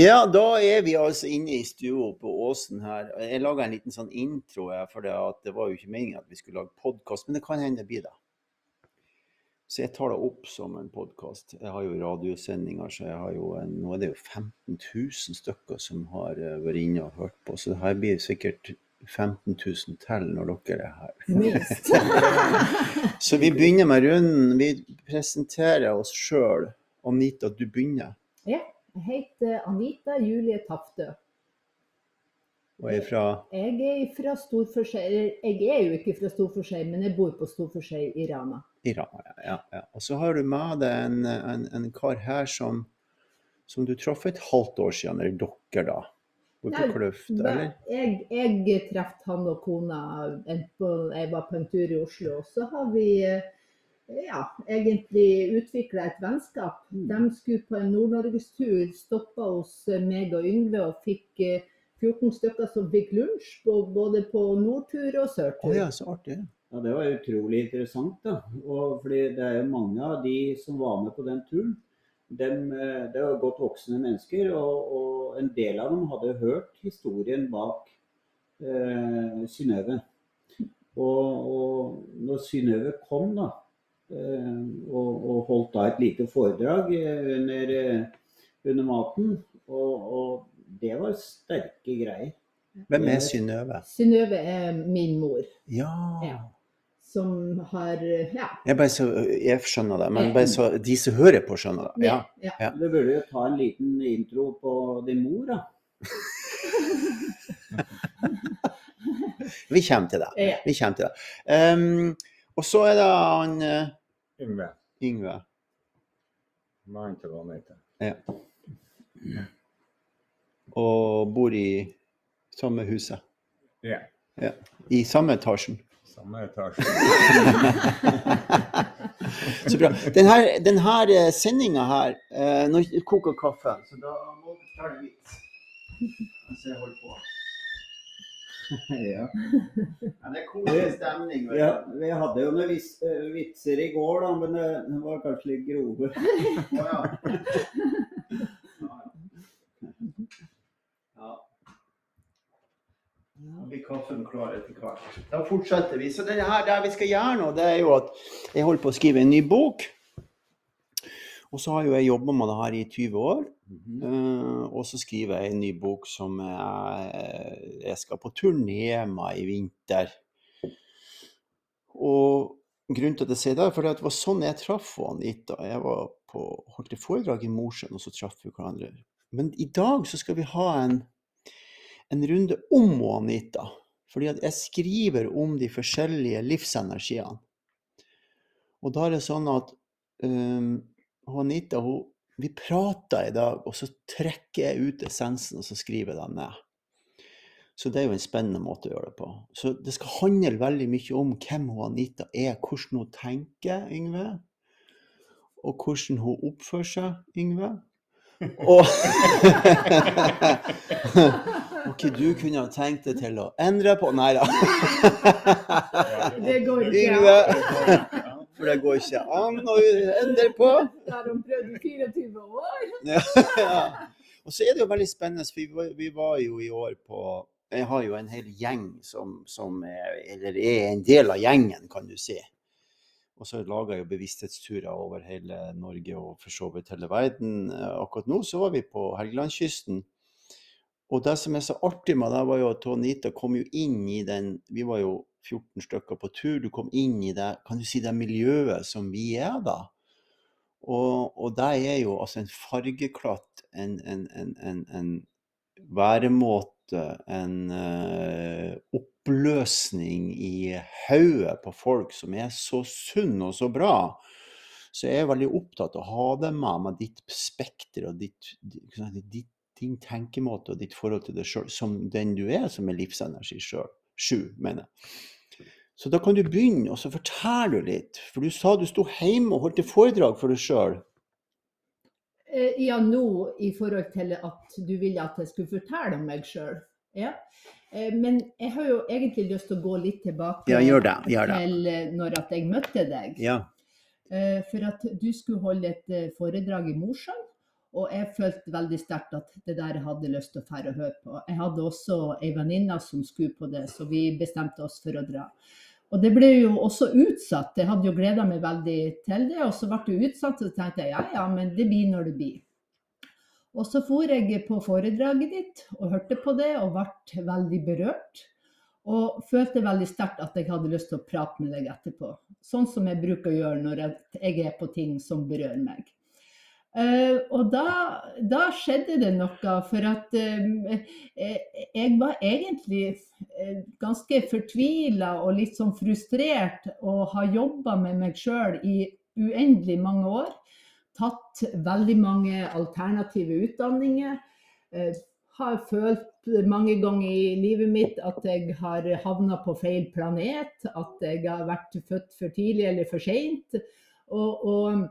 Ja, da er vi altså inne i stua på Åsen her. Jeg laga en liten sånn intro, jeg, for det, det var jo ikke meningen at vi skulle lage podkast, men det kan hende det blir det. Så jeg tar det opp som en podkast. Jeg har jo radiosendinger, så jeg har jo en, nå er det jo 15 000 stykker som har eh, vært inne og hørt på. Så det her blir sikkert 15 000 til når dere er her. Minst. Så vi begynner med runden. Vi presenterer oss sjøl. Anita, du begynner. Ja, jeg heter Anita Julie Taftø. Og er fra Jeg er fra. Jeg er jo ikke fra Storforskjell, men jeg bor på Storforskjell i Rana. Iran. Ja, ja, ja. Og så har du med deg en, en, en kar her som, som du traff et halvt år siden, eller dere, da. Borte Nei, på Kløft, eller? Jeg, jeg traff han og kona en på, jeg var på en tur i Oslo, og så har vi eh, ja, egentlig utvikla et vennskap. Mm. De skulle på en Nord-Norgestur, stoppa hos eh, meg og Yngve og fikk eh, 14 stykker som fikk lunsj på, både på nordtur og sørtur. Oh, ja, så artig. Ja, Det var utrolig interessant. da. Og fordi Det er jo mange av de som var med på den turen. Dem, eh, det var godt voksne mennesker, og, og en del av dem hadde hørt historien bak eh, Synnøve. Og, og når Synnøve kom, da, eh, og, og holdt da et lite foredrag eh, under, eh, under maten, og, og det var sterke greier. Hvem er Synnøve? Synnøve er min mor, Ja. Ja. som har eh, Ja. Jeg, bare så, jeg skjønner det, men bare så de som hører på, skjønner det. Ja. ja. Ja. Du burde jo ta en liten intro på din mor, da. Vi kommer til det. ja. Vi kommer til det. Um, og så er det han eh, Yngve. Yngve. Mannen til Anita. Og bor i samme huset. Ja. I samme etasjen. Samme etasjen. Så bra. Denne, denne sendinga her eh, Nå koker kaffe, så da må du ta en vits. Mens jeg holder på. ja. Ja, det er koselig stemning. Ja, vi hadde jo noen vis, eh, vitser i går, da, men det, det var kanskje litt grove. Ja. Da blir kaffen klar etter hvert. Da fortsetter vi. Så det her det vi skal gjøre nå, det er jo at jeg holder på å skrive en ny bok. Og så har jo jeg jobba med det her i 20 år. Eh, og så skriver jeg en ny bok som jeg, jeg skal på turné med i vinter. Og grunnen til at jeg sier det, er at det var sånn jeg traff Anita. Jeg var på, holdt et foredrag i Mosjøen, og så traff vi hverandre. Men i dag så skal vi ha en, en runde om Anita. Fordi at jeg skriver om de forskjellige livsenergiene. Og da er det sånn at um, Anita hun, vi prater i dag, og så trekker jeg ut essensen og så skriver jeg den ned. Så det er jo en spennende måte å gjøre det på. Så det skal handle veldig mye om hvem hun Anita er, hvordan hun tenker, Yngve. Og hvordan hun oppfører seg, Yngve. Og Ok, du kunne ha tenkt deg til å endre på Nei da. Det går ikke. Yngve. For det går ikke an å endre på. Det har hun prøvd i 24 år. Ja. Og så er det jo veldig spennende, for vi var, vi var jo i år på Jeg har jo en hel gjeng som, som er, eller er en del av gjengen, kan du si. Og så lager jeg jo bevissthetsturer over hele Norge og for så vidt hele verden. Akkurat nå så var vi på Helgelandskysten. Og det som er så artig med det, var jo at Anita kom jo inn i den Vi var jo 14 stykker på tur. Du kom inn i det, kan du si, det miljøet som vi er da. Og, og det er jo altså en fargeklatt, en, en, en, en, væremåte, en uh, oppløsning i hodet på folk som er så sunn og så bra. Så jeg er veldig opptatt av å ha det med med ditt spekter og ditt, ditt, din tenkemåte og ditt forhold til deg sjøl som den du er, som er livsenergi sjøl. Sju, mener jeg. Så da kan du begynne, og så forteller du litt. For du sa du sto hjemme og holdt et foredrag for deg sjøl. Eh, Ja, nå i forhold til at du ville at jeg skulle fortelle om meg sjøl. Ja. Eh, Men jeg har jo egentlig lyst til å gå litt tilbake Ja, gjør det, gjør det. til eh, når at jeg møtte deg. Ja. For at du skulle holde et foredrag i Mosjøen. Og jeg følte veldig sterkt at det der jeg hadde lyst til å fære og høre på. Jeg hadde også ei venninne som skulle på det, så vi bestemte oss for å dra. Og det ble jo også utsatt. Jeg hadde jo gleda meg veldig til det, og så ble det utsatt. Så tenkte jeg ja ja, men det blir når det blir. Og så for jeg på foredraget ditt og hørte på det og ble veldig berørt. Og følte veldig sterkt at jeg hadde lyst til å prate med deg etterpå. Sånn som jeg bruker å gjøre når jeg er på ting som berører meg. Uh, og da, da, skjedde det noe, for at uh, jeg var egentlig uh, ganske fortvila og litt sånn frustrert og har jobba med meg sjøl i uendelig mange år. Tatt veldig mange alternative utdanninger. har følt mange ganger i livet mitt at jeg har havna på feil planet. At jeg har vært født for tidlig eller for seint. Og, og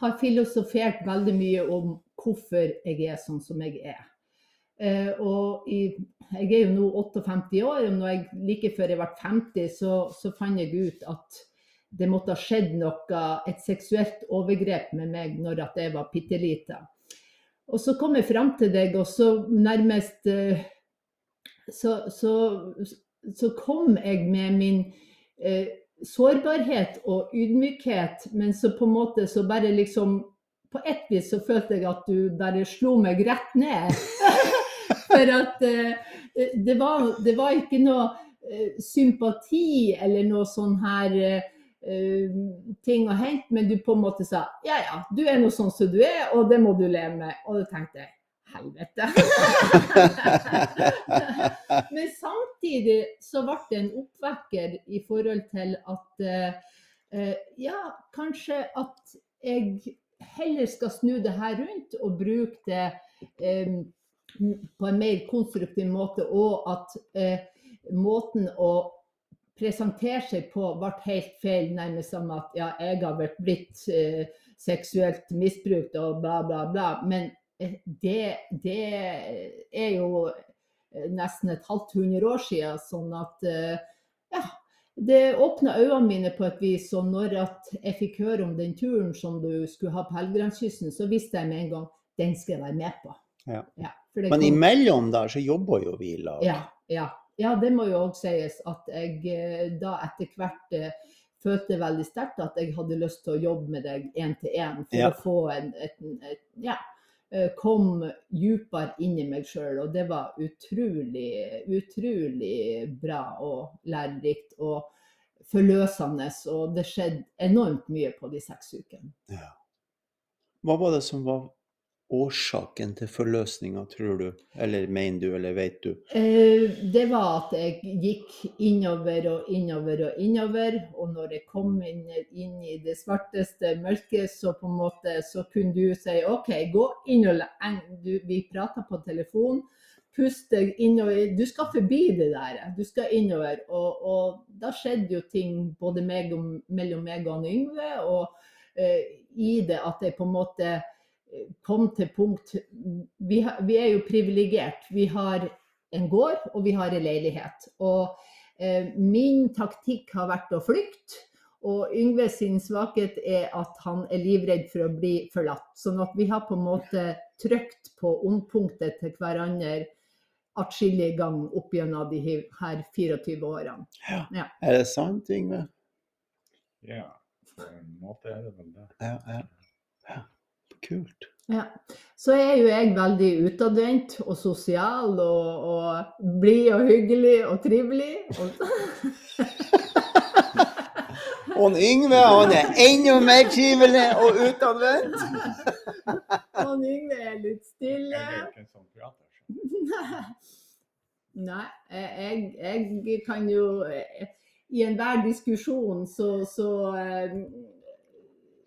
har filosofert veldig mye om hvorfor jeg er sånn som jeg er. Eh, og jeg er jo nå 58 år, og når jeg, like før jeg ble 50, så, så fant jeg ut at det måtte ha skjedd noe, et seksuelt overgrep med meg når jeg var bitte lita. Og så kom jeg fram til deg, og så nærmest eh, så, så, så, kom jeg med min eh, sårbarhet og ydmykhet, men så på en måte så bare liksom På ett vis så følte jeg at du bare slo meg rett ned. For at uh, det, var, det, var, ikke noe uh, sympati eller noe sånn her ting å hente, men du på en måte sa ja ja, du er nå sånn som du er, og det må du leve med. Og det tenkte jeg helvete. Men samtidig så ble det en oppvekker i forhold til at uh, ja, kanskje at jeg heller skal snu det her rundt og bruke det um, på en mer konstruktiv måte, og at uh, måten å presentere seg på ble helt feil, nærmest som at ja, jeg har blitt uh, seksuelt misbrukt og bla, bla, bla. Men det, det, er jo eh, nesten et halvt hundre år siden. Sånn at eh, ja, det åpna øynene mine på et vis. Og når jeg fikk høre om den turen som du skulle ha på Helgelandskysten, så visste jeg med en gang den skal jeg være med på. Ja. Ja, Men kom... imellom der så jobber jo vi i lag. Ja, ja. ja, det må jo òg sies at jeg eh, da etter hvert følte veldig sterkt at jeg hadde lyst til å jobbe med deg én til én for å få en, et, et, ja, Eh, kom dypere inn i meg sjøl. Og det var utrolig, utrolig bra og lærerikt og forløsende. Og det skjedde enormt mye på de seks ukene. Ja. Hva var det som var årsaken til forløsninga, tror du? Eller mener du, eller vet du? Eh, det var at jeg gikk innover og innover og innover. Og når jeg kom inn, inn i det svarteste mørket, så på en måte så kunne du si OK, gå inn og du, Vi prata på telefon. Pust deg innover. Du skal forbi det der. Du skal innover. Og, og da skjedde jo ting både meg og, mellom meg og Yngve. Og uh, i det at jeg på en måte kom til punkt Vi, vi er jo privilegert. Vi har en gård og vi har en leilighet. Og eh, min taktikk har vært å flykte. Og Yngve sin svakhet er at han er livredd for å bli forlatt. Sånn at vi har på en måte trykt på ondpunktet til hverandre atskillige ganger opp gjennom de her 24 årene. Ja. ja. Er det sant, Yngve? Ja, på en måte er det vel det. Ja, ja. ja. Kult. Ja. Så er jo jeg veldig utadvendt og sosial og, og blid og hyggelig og trivelig. Og, og Yngve han er enda mer trivelig og utadvendt. og Yngve er litt stille. Nei, jeg, jeg, kan jo I enhver diskusjon så, så eh,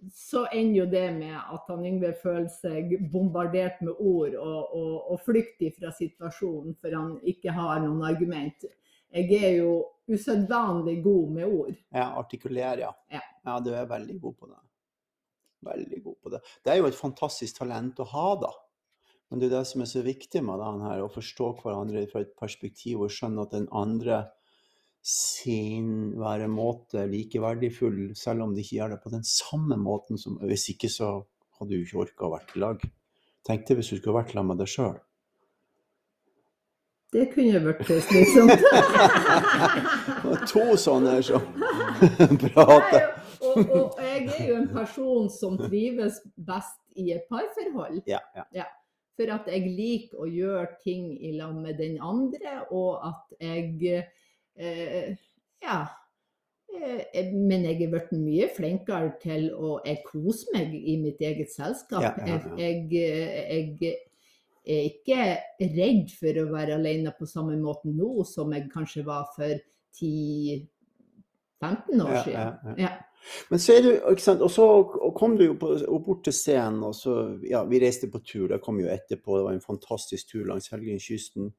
så ender jo det med at han Yngve føler seg bombardert med ord og, og, og flyktig fra situasjonen, for han ikke har noen argument. Jeg er jo usedvanlig god med ord. Ja, artikulerer, ja. ja. Ja, du er veldig god på det. Veldig god på det. Det er jo et fantastisk talent å ha, da. Men det er det som er så viktig med det her, å forstå hverandre fra et perspektiv og skjønne at den andre sin væremåte like verdifull, selv om de ikke gjør det på den samme måten som Hvis ikke så hadde du ikke orka å være i lag. Tenk deg hvis du skulle vært sammen med deg sjøl. Det kunne vært slitsomt. To sånne som prater. og, og jeg er jo en person som trives best i et parforhold. Ja, ja. For at jeg liker å gjøre ting i lag med den andre, og at jeg Ja. Eh, men jeg er blitt mye flinkere til å Jeg koser meg i mitt eget selskap. Ja, ja, ja. Jeg, jeg, jeg er ikke redd for å være alene på samme måte nå som jeg kanskje var for 10-15 år Ja, siden. ja. Men så er du, ikke sant, og så kom du jo på, bort til scenen, og så, ja, vi reiste på tur, det kom jo etterpå, det var en fantastisk tur langs Helgenkysten.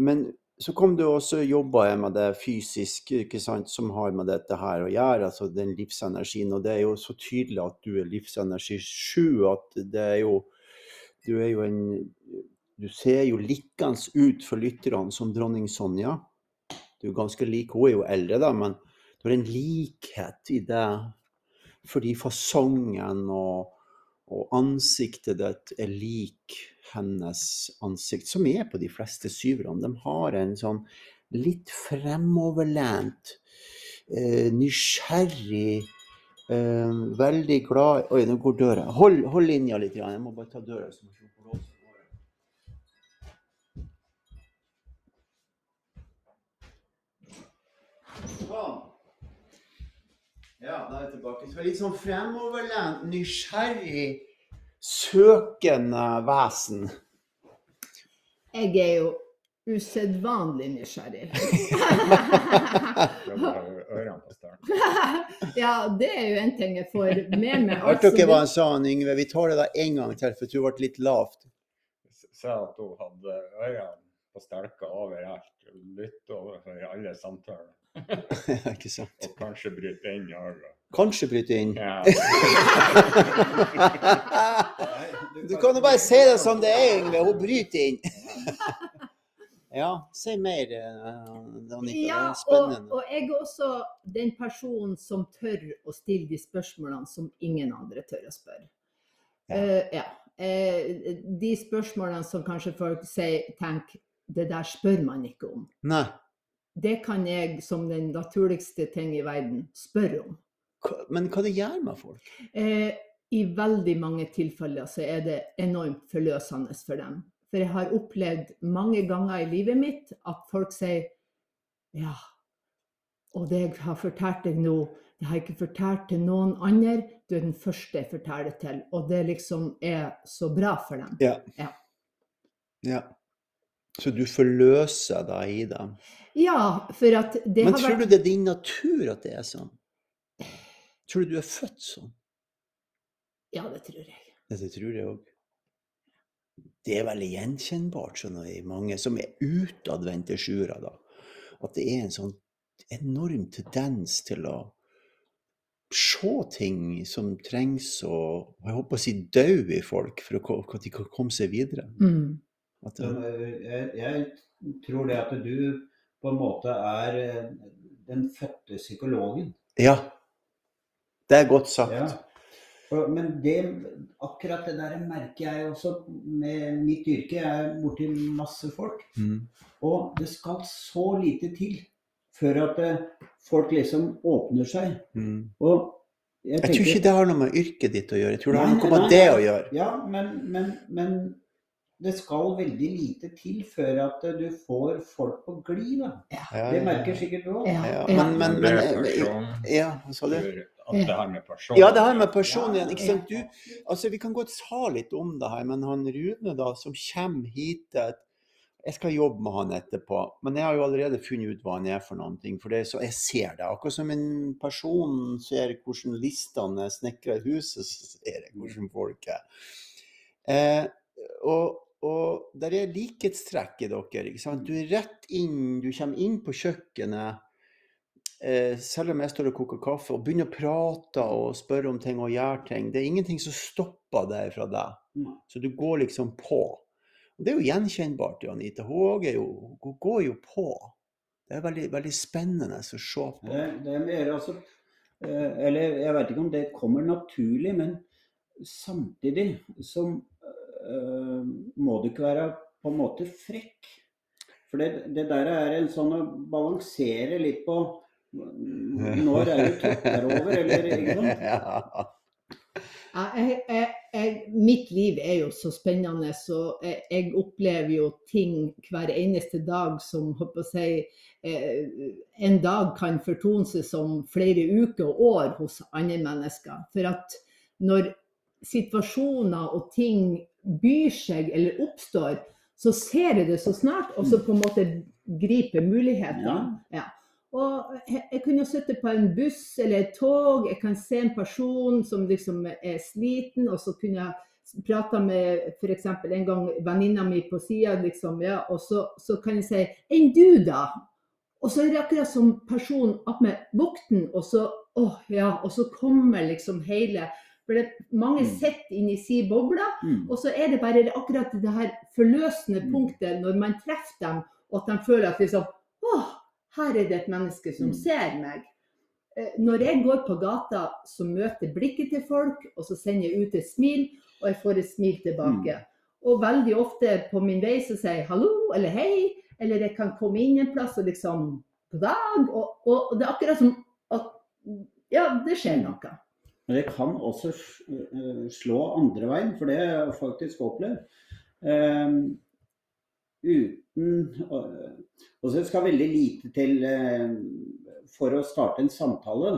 Men så kom du også og jobba med det fysisk, ikke sant, som har med dette her å gjøre, altså den livsenergien, og det er jo så tydelig at du er livsenergi sju, at det er jo, du er jo en, du ser jo likens ut for lytterne som dronning Sonja. Du er ganske lik, hun er jo eldre da, men det er en likhet i det, fordi fasongen og, og ansiktet ditt er lik hennes ansikt, som er på de fleste syverne. De har en sånn litt fremoverlent, eh, nysgjerrig, eh, veldig glad Oi, nå går døra. Hold, hold linja litt, jeg må bare ta døra. så må jeg slå på låsen. Sånn. Ja, da er jeg tilbake. Så litt sånn fremoverlent, nysgjerrig, søkende vesen. Jeg er jo usedvanlig nysgjerrig. Ja, det er jo en ting jeg får med meg. Hørte dere hva han sa, Yngve? Vi tar det da en gang til, for du ble litt lavt. Sa at hun hadde ørene på stelka overalt. Lytte overfor alle samtaler. ikke sant? Og kanskje bryte inn i øret. Kanskje bryte inn. Ja. Du kan jo bare si det som det er, Yngve. Hun bryter inn. Ja, si mer, eh, Anita. Det ja, er og, spennende. og jeg er også den personen som tør å stille de spørsmålene som ingen andre tør å spørre. Ja. Uh, ja. Uh, de spørsmålene som kanskje folk sier, tenk, det der spør man ikke om. Nei. Det kan jeg som den naturligste ting i verden spørre om. Men hva det gjør med folk? Eh, I veldig mange tilfeller så er det enormt forløsende for dem. For jeg har opplevd mange ganger i livet mitt at folk sier ja, og det jeg har fortalt deg nå, det har jeg ikke fortalt til noen andre. Du er den første jeg forteller til. Og det liksom er så bra for dem. Ja. Ja. ja. Så du forløser deg i dem. Ja, for at det Men har tror du det er din natur at det er sånn? Tror du du er født sånn? Ja, det tror jeg. Ja, Det tror jeg òg. Det er veldig gjenkjennbart skjønner jeg, i mange som er utadvendte sjuere, da. At det er en sånn enorm tendens til å se ting som trengs å jeg håper å si dø i folk, for at de kan komme seg videre. Mm. At det, eh, Jeg, jeg tror det at du på en måte er eh, den fødte psykologen. ja. Det er godt sagt. Ja. Men det, akkurat det der merker jeg også med mitt yrke. Jeg er borti masse folk. Mm. Og det skal så lite til før at eh, folk liksom åpner seg. Mm. Og Jeg tror ikke det har noe med yrket ditt å gjøre. Jeg tror det har noe nei, med det nei. å gjøre. Ja, men, men, men det skal veldig lite til før at eh, du får folk på glid. Ja, Det merker ja. sikkert du òg. Ja. Ja, Men, men, men, men, Ja, hva sa du? At det har med person Ja, det har med person igjen. ikke sant? Du, altså, vi kan godt ta litt om det her, men han Rune da, som kommer hit Jeg skal jobbe med han etterpå, men jeg har jo allerede funnet ut hva han er for noen ting. For det så, jeg ser det. Akkurat som en person ser hvordan listene er snekra i huset, så ser jeg hvordan folk er. Eh, og, og der er likhetstrekk i dere. ikke sant? Du er rett inn, du kommer inn på kjøkkenet selv om jeg står og koker kaffe og begynner å prate og spørre om ting og gjøre ting, det er ingenting som stopper deg fra deg. Så du går liksom på. Og det er jo gjenkjennbart, Anita. Hun, jo, hun går jo på. Det er veldig, veldig spennende å se på. Det, det er mer altså eh, Eller jeg vet ikke om det kommer naturlig, men samtidig så øh, må du ikke være på en måte frekk. For det, det der er en sånn å balansere litt på Når er det tråkker over, eller ikke sant? Ja. Ja, jeg, jeg, jeg, mitt liv er jo så spennende, så jeg, jeg opplever jo ting hver eneste dag som håper å si, eh, en dag kan fortone seg som flere uker og år hos andre mennesker. For at når situasjoner og ting byr seg eller oppstår, så ser jeg det så snart, og så på en måte griper mulighetene. Ja. Og jeg, kunne sitte på en buss eller et tog, jeg kan se en person som liksom er sliten, og så kunne jeg prate med f.eks. en gang venninna mi på sida, liksom, ja, og så, så, kan jeg si 'Enn du, da?' Og så er det akkurat som personen attmed vokten, og så åh, ja, og så kommer liksom hele For det, mange Mm. sitter inni si boble, Mm. og så er det bare akkurat det her forløsende Mm. punktet når man treffer dem, og at de føler at liksom Åh, her er det et menneske som Mm. ser meg. Eh, Når jeg går på gata, så møter blikket til folk, og så sender jeg ut et smil, og jeg får et smil tilbake. Mm. Og veldig ofte på min vei så sier jeg hallo eller hei, eller jeg kan komme inn en plass og liksom god dag. Og, og det er akkurat som at ja, det skjer Mm. noe. Men det kan også øh, slå andre veien, for det har jeg faktisk opplevd. Ehm, uten Og så skal veldig lite til øh, for å starte en samtale.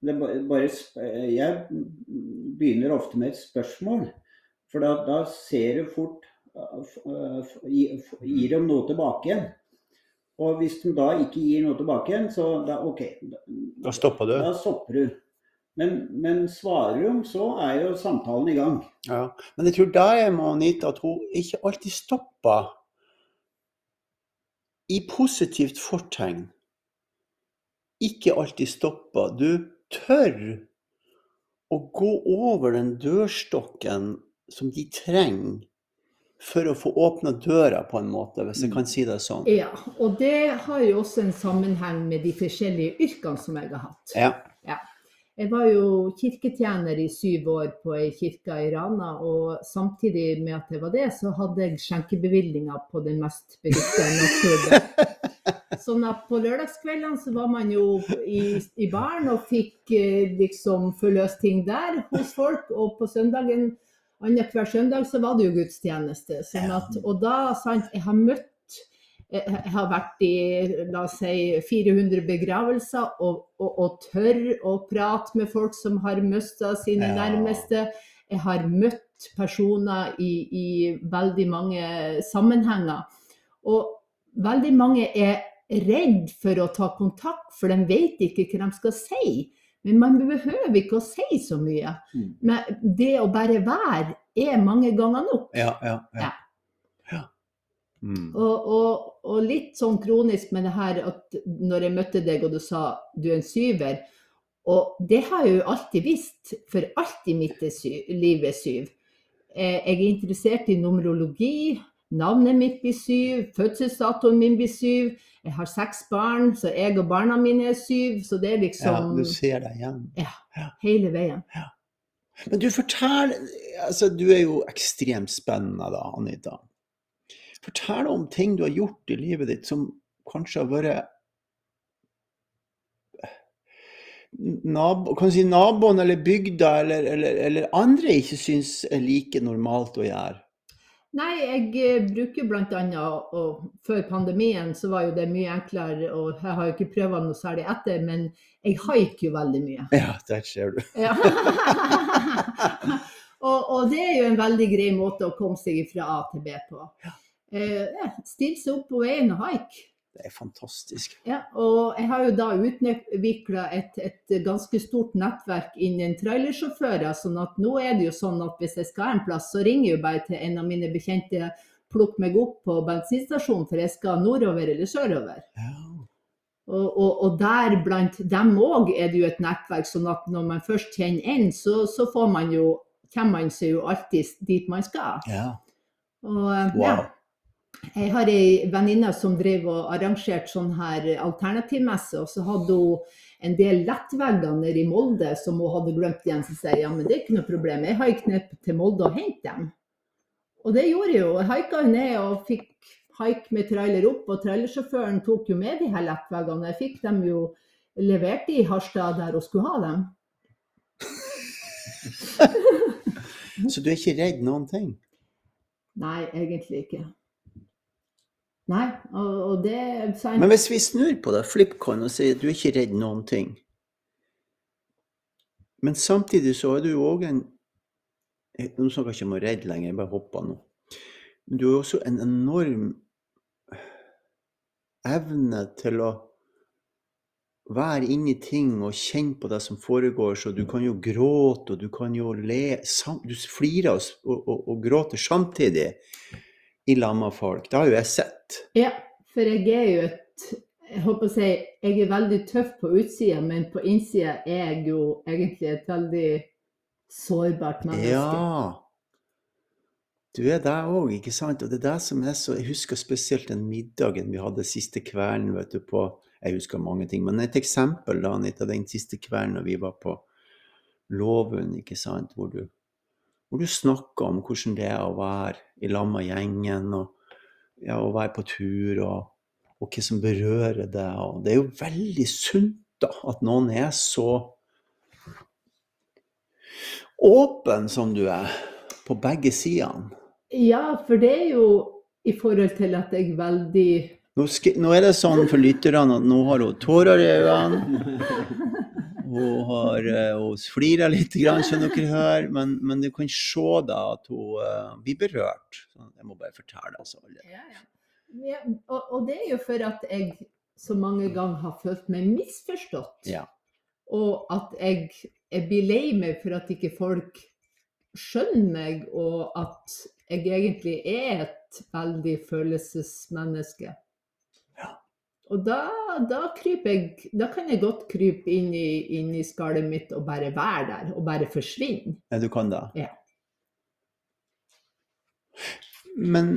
Det bare, jeg begynner ofte med et spørsmål. For da, da ser du fort gi- f- Gir dem noe tilbake igjen? Og hvis de da ikke gir noe tilbake igjen, så da OK. Da stopper du. Da stopper du. Men, men svarer hun, så er jo samtalen i gang. Ja. Men jeg tror da er med Anita at hun ikke alltid stopper i positivt fortegn. Ikke alltid stopper. Du tør å gå over den dørstokken som de trenger for å få åpna døra, på en måte, hvis jeg kan si det sånn. Ja, og det har jo også en sammenheng med de forskjellige yrkene som jeg har hatt. Ja. Jeg var jo kirketjener i syv år på ei kirke i Rana, og samtidig med at jeg var det, så hadde jeg skjenkebevilgninger på den mest beryktede nattklubben. Sånn at på lørdagskveldene så var man jo i, i baren og fikk eh, liksom forløst ting der hos folk, og på søndagen annenhver søndag så var det jo gudstjeneste. Sånn at, og da, sant, jeg har møtt jeg jeg har vært i la oss si 400 begravelser og, og, og tør å prate med folk som har mista sine Ja. nærmeste. Jeg har møtt personer i, i veldig mange sammenhenger. Og veldig mange er redd for å ta kontakt, for de vet ikke hva de skal si. Men man behøver ikke å si så mye. Mm. Men det å bare være er mange ganger nok. Ja, ja. Ja. ja. Mm. Og, og, og litt sånn kronisk med det her at når jeg møtte deg og du sa du er en syver, og det har jeg jo alltid visst, for alt i mitt er liv er syv. Eh, Jeg er interessert i numerologi, navnet mitt blir syv, fødselsdatoen min blir syv. Jeg har seks barn, så jeg og barna mine er syv. Så det er liksom ja, du ser deg igjen. Ja, hele veien. Men du forteller altså Du er jo ekstremt spennende da, Anita. Fortell om ting du har gjort i livet ditt som kanskje har vært nabo, kan si naboen eller bygda eller, eller, eller andre ikke syns er like normalt å gjøre. Nei, jeg eh, bruker bl.a. før pandemien så var jo det mye enklere, og jeg har jo ikke prøvd noe særlig etter, men jeg haiker jo veldig mye. Ja, der ser du. Ja. og, og det er jo en veldig grei måte å komme seg fra A til B på. Eh, ja, Stille seg opp på veien og haike. Det er fantastisk. Ja, og jeg har jo da utvikla et, et ganske stort nettverk innen trailersjåfører. sånn at nå er det jo sånn at hvis jeg skal en plass, så ringer jeg bare til en av mine bekjente. Plukk meg opp på bensinstasjonen, for jeg skal nordover eller sørover. Ja. Og, og, og der blant dem òg er det jo et nettverk, sånn at når man først kjenner en, så, så får man jo, kommer man seg jo alltid dit man skal. ja. Og, eh, Wow. ja. Jeg har ei venninne som drev og arrangerte sånn her alternativmesse, og så hadde hun en del lettvegger nede i Molde som hun hadde glemt igjen. Så sier jeg ja, men det er ikke noe problem, jeg har ikke knep til Molde og hente dem. Og det gjorde jeg jo. Jeg haika ned og fikk haik med trailer opp, og trailersjåføren tok jo med de her lettveggene. Jeg fikk dem jo levert i Harstad der hun skulle ha dem. Så du er ikke redd noen ting? Nei, egentlig ikke. Nei, og, og det sant. Men hvis vi snur på det, flipcoin, og sier at du er ikke redd noen ting Men samtidig så er du jo òg en Nå snakker jeg ikke om å redde lenger, jeg bare hopper nå. Du har også en enorm evne til å være inni ting og kjenne på det som foregår, så du kan jo gråte, og du kan jo le Du flirer og, og, og, og gråter samtidig i lag med folk. Det har jo jeg sett. Ja, for jeg er jo et jeg håper å si, jeg er veldig tøff på utsida, men på innsida er jeg jo egentlig et veldig sårbart menneske. Ja. Du er der òg, ikke sant? Og det er det som er så Jeg husker spesielt den middagen vi hadde siste kvelden, vet du, på Jeg husker mange ting, men et eksempel da, Anita, den siste kvelden når vi var på Låven, ikke sant, hvor du, hvor du snakka om hvordan det er å være i lag med gjengen, og ja, å være på tur, og, og hva som berører deg. Og det er jo veldig sunt, da, at noen er så åpen som du er, på begge sidene. Ja, for det er jo i forhold til at jeg veldig Nå, nå er det sånn for lytterne at nå har hun tårer i øynene. Hun har eh, hun flirer litt, grann, som dere hører, men, men du kan se da at hun eh, blir berørt. Jeg må bare fortelle altså alle. Ja, ja. Ja, og, og det er jo for at jeg så mange ganger har følt meg misforstått. Ja. Og at jeg, jeg blir lei meg for at ikke folk skjønner meg, og at jeg egentlig er et veldig følelsesmenneske. Og da, da jeg Da kan jeg godt krype inn i, inn i skallet mitt og bare være der, og bare forsvinne. Ja, du kan det? Ja. Men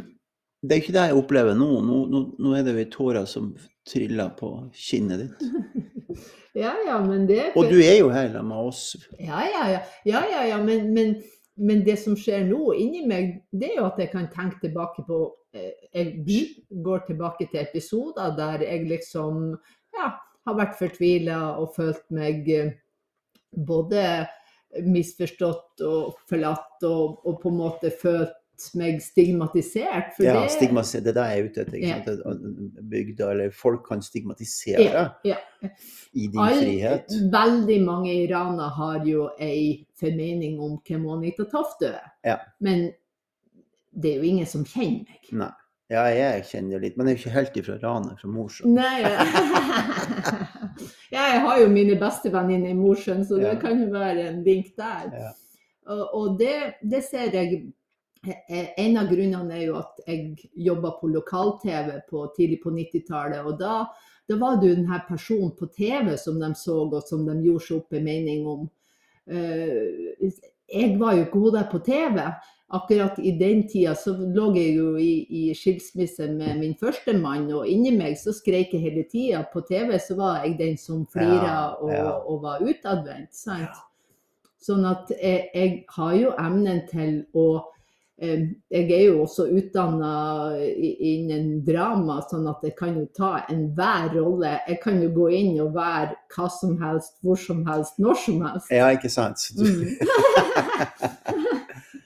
det er ikke det jeg opplever nå. Nå, nå, nå er det jo tårer som triller på kinnet ditt. Ja, ja, men det Og du er jo her med oss. Ja, ja, ja. ja, ja, ja. Men, men, men det som skjer nå inni meg, det er jo at jeg kan tenke tilbake på eh, Jeg går tilbake til episoder der jeg liksom ja, har vært fortvila og følt meg eh, både misforstått og forlatt og, og på en måte følt meg stigmatisert. For Ja, det, Stigmatisert, Det er det jeg er ute etter. sant? Bygda eller folk kan stigmatisere Ja, ja. i din All- frihet. Veldig mange i Rana har jo ei formening om hvem Anita Toft er. Ja. Men det er jo ingen som kjenner meg. Nei. Ja, jeg kjenner jo litt, men jeg er jo ikke helt ifra Rana, fra Mosjøen. Nei. ja, jeg har jo mine beste venninner i Mosjøen, så det kan jo være en vink der. Ja. Og, og det, det ser jeg En av grunnene er jo at jeg jobba på lokal-TV tidlig på 90-tallet. Og da, da var jo denne personen på TV som de så, og som de gjorde seg opp en mening om. Eh, jeg var jo hun der på TV. Akkurat i den tida så lå jeg jo i, i skilsmisse med min første mann, og inni meg så skreik jeg hele tida. På TV så var jeg den som flira og, og var utadvendt. sant? Sånn at jeg, jeg har jo evnen til å eh, Jeg er jo også utdanna innen drama, sånn at jeg kan jo ta enhver rolle. Jeg kan jo gå inn og være hva som helst, hvor som helst, når som helst. Ja, ikke sant? Du,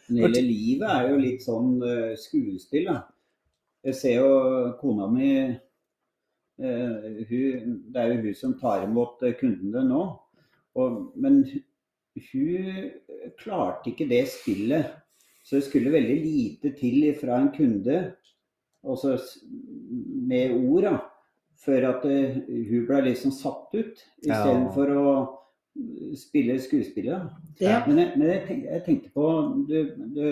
Mm. Hele livet er jo litt sånn eh, skuespill. Da. Jeg ser jo kona mi eh, hun, Det er jo hun som tar imot eh, kundene nå. Og, men hun klarte ikke det spillet. Så det skulle veldig lite til fra en kunde, også med ord, da, før at eh, hun ble liksom satt ut. Ja. Istedenfor å spille skuespillet. Ja. Men, jeg, men jeg, tenk, jeg tenkte på Du, du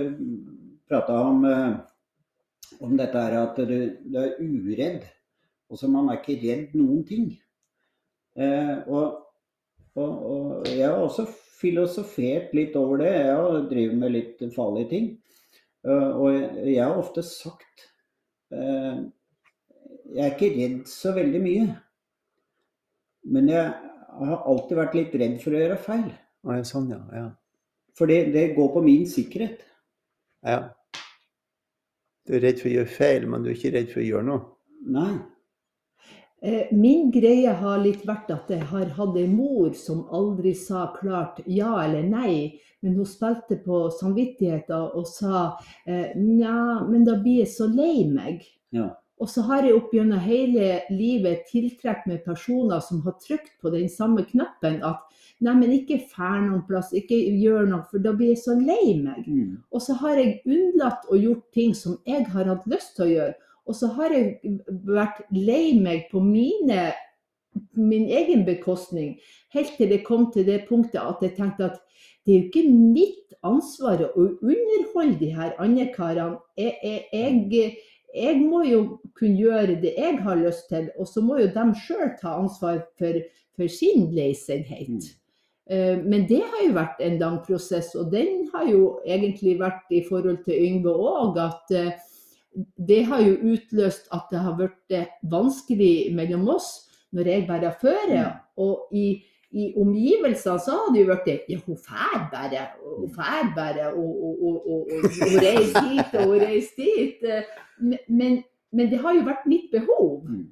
prata om, eh, om dette her at du, du er uredd. Og så man er ikke redd noen ting. Eh, og, og, og jeg har også filosofert litt over det. Jeg har drevet med litt farlige ting. Eh, og jeg, har ofte sagt eh, Jeg er ikke redd så veldig mye. Men jeg har alltid vært litt redd for å gjøre feil. Ja, sånn, ja. ja. For det, det går på min sikkerhet. ja. Du er redd for å gjøre feil, men du er ikke redd for å gjøre noe. Nei. Eh, Min greie har litt vært at jeg har hatt en mor som aldri sa klart ja eller nei, men hun spilte på samvittigheten og sa eh, nja, men da blir jeg så lei meg. Ja. Og så har jeg opp gjennom hele livet tiltrukket meg personer som har trykt på den samme knappen at nei, men ikke fær noen plass, ikke gjør noe, for da blir jeg så lei meg. Mm. Og så har jeg unnlatt å gjort ting som jeg har hatt lyst til å gjøre. Og så har jeg vært lei meg på mine, min egen bekostning, helt til det kom til det punktet at jeg tenkte at det er jo ikke mitt ansvar å underholde de her andre karene. Jeg, jeg, jeg, må jo kunne gjøre det jeg har lyst til, og så må jo de sjøl ta ansvar for, for sin leisenhet. Eh, Men det har jo vært en lang prosess, og den har jo egentlig vært i forhold til Yngve òg. At eh, det har jo utløst at det har blitt eh, vanskelig mellom oss når jeg bærer føre. Og i, i omgivelsene så har det jo blitt ja, hun fær bare, hun fær bare, og, og, og, og, reiser hit og hun reiser dit. Men, men det har jo vært mitt behov Mm.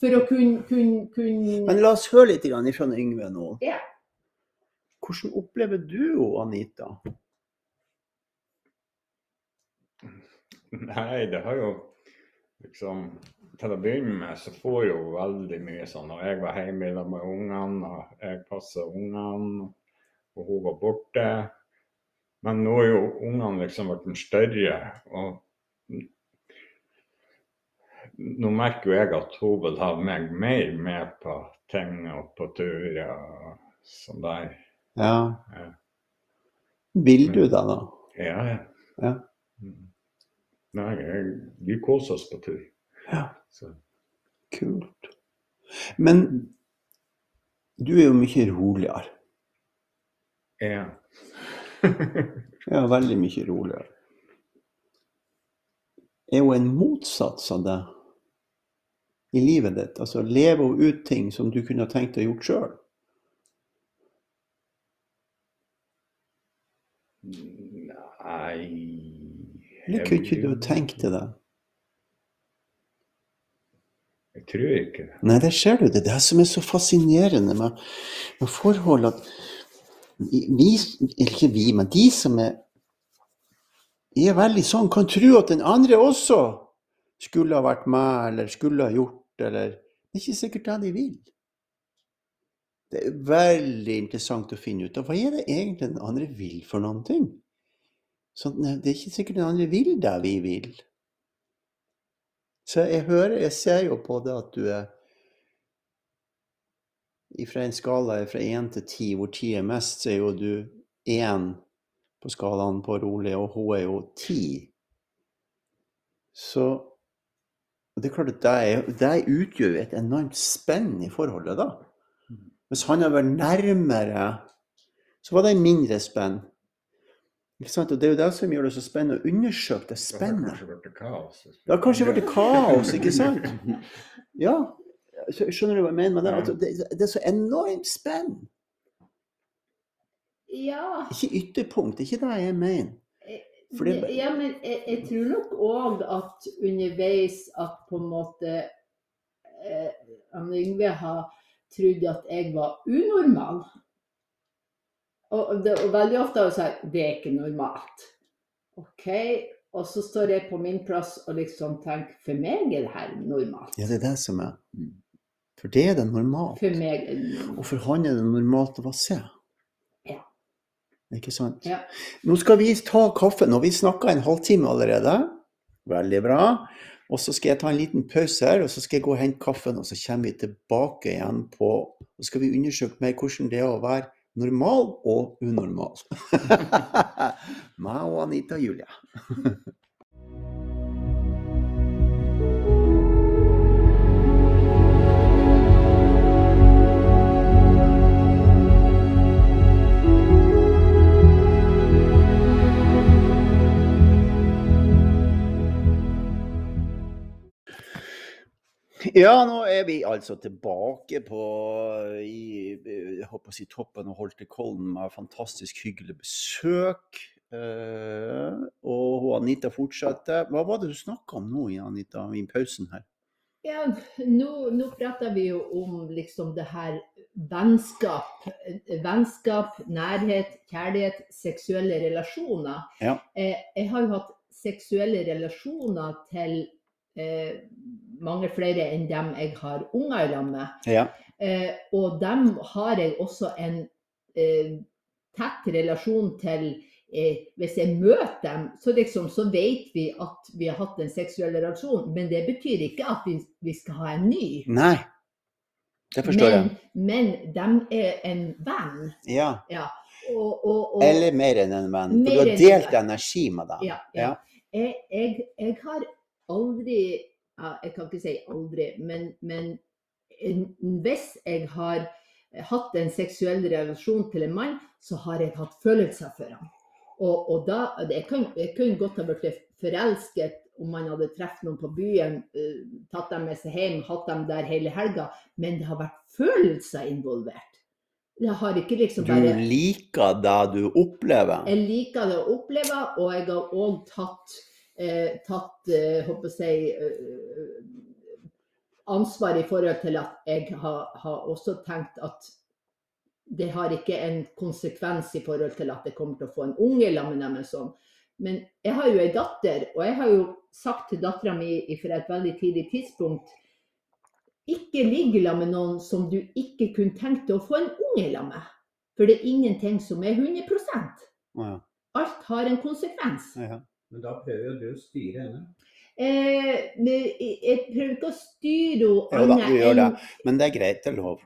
for å kunne, kunne, kunne Men la oss høre litt fra Yngve nå. Ja. Hvordan opplever du Anita? Nei, det har jo liksom Til å begynne med så får jo veldig mye sånn når jeg var hjemme med ungene, og jeg passet ungene, og hun var borte. Men nå er jo ungene liksom blitt større, og nå merker jo jeg at hun vil ha meg mer med på ting og på turer og sånn der. Ja. Ja. Vil du det, da? Ja, ja. Ja. Nei, vi koser oss på tur. Ja. Så. Kult. Men du er jo mye roligere. Ja. Ja, veldig mye roligere. Er hun en motsats av deg i livet ditt? Altså lever hun ut ting som du kunne tenkt deg gjort sjøl? Eller kunne ikke du tenkt deg det? Jeg tror ikke det. Nei, der ser du. Det er det som er så fascinerende med, med forhold at vi, eller ikke vi, men de som er, er veldig sånn, kan tro at den andre også skulle ha vært med, eller skulle ha gjort, eller Det er ikke sikkert det de vil. Det er veldig interessant å finne ut av hva er det egentlig den andre vil for noen ting. Sånn, nei, det er ikke sikkert den andre vil det vi vil. Så jeg hører, jeg ser jo på det at du er Fra en skala fra én til ti, hvor ti er mest, så er jo du én på skalaen på rolig, og hun er jo ti. Så det er klart at det, det utgjør et enormt spenn i forholdet, da. Hvis han hadde vært nærmere, så var det mindre spenn. Ikke sant? Og det er jo det som gjør det så spennende å undersøke det spennet. blitt. Det har kanskje vært kaos, ikke sant? Ja, så skjønner du hva jeg mener med det? Altså, det, det er så enormt spenn. Ja. Ikke ytterpunkt, ikke det jeg mener. Fordi... ja, men jeg, jeg tror nok òg at underveis at på en måte eh, Yngve har trodd at jeg var unormal. Og, det, og veldig ofte har hun sagt det er ikke normalt. OK? Og så står jeg på min plass og liksom tenker for meg er det her normalt. Ja, det er det som er. For det er det normalt. For meg er det normalt. Og for han er det normalt å vasse. se. Ja. Ikke sant? Ja. Nå skal vi ta kaffen, og vi snakka en halvtime allerede. Veldig bra. Og så skal jeg ta en liten pause her, og så skal jeg gå og hente kaffen, og så kommer vi tilbake igjen på Og skal vi undersøke mer hvordan det er å være normal og unormal. Meg og Anita Julie. Ja, nå er vi altså tilbake på i, jeg håper å si toppen av Holtekollen med fantastisk hyggelig besøk. Eh, og Anita fortsetter. Hva var det du snakka om nå, Anita, i pausen her? Ja, nå, nå prater vi jo om liksom det her vennskap. Vennskap, nærhet, kjærlighet, seksuelle relasjoner. Ja. Eh, jeg har jo hatt seksuelle relasjoner til eh, mange flere enn dem jeg har unger i lag med. Ja. Eh, og dem har jeg også en eh, tett relasjon til. Eh, hvis jeg møter dem, så, liksom, så vet vi at vi har hatt en seksuell relasjon. Men det betyr ikke at vi, vi skal ha en ny. Nei. Det forstår men, jeg. men de er en venn. Ja. Ja. Og, og, og, Eller mer enn en venn. For du har delt energi med dem. ja, ja. Jeg, jeg, jeg har aldri Jeg kan ikke si aldri, men, men hvis jeg har hatt en seksuell relasjon til en mann, så har jeg hatt følelser for ham. Og, og da, jeg, kunne godt ha blitt forelsket om man hadde truffet noen på byen, eh, tatt dem med seg hjem, hatt dem der hele helga, men det har vært følelser involvert. Liksom Du liker det du opplever. jeg liker det å oppleve, og jeg har òg tatt, tatt eh, håper jeg, eh, ansvar i forhold til at jeg har, har også tenkt at det har ikke en konsekvens i forhold til at jeg kommer til å få en unge sammen med dem. Sånn. Men jeg har jo ei datter, og jeg har jo sagt til dattera mi fra et veldig tidlig tidspunkt ikke ligg sammen med noen som du ikke kunne tenkt deg å få en unge sammen med. For det er ingenting som er 100 Å, ja. Alt har en konsekvens. Ja. Men da prøver jo du å styre henne. Eh, men jeg prøver ikke å styre Jo da, du gjør det. Men det er greit, det er lov.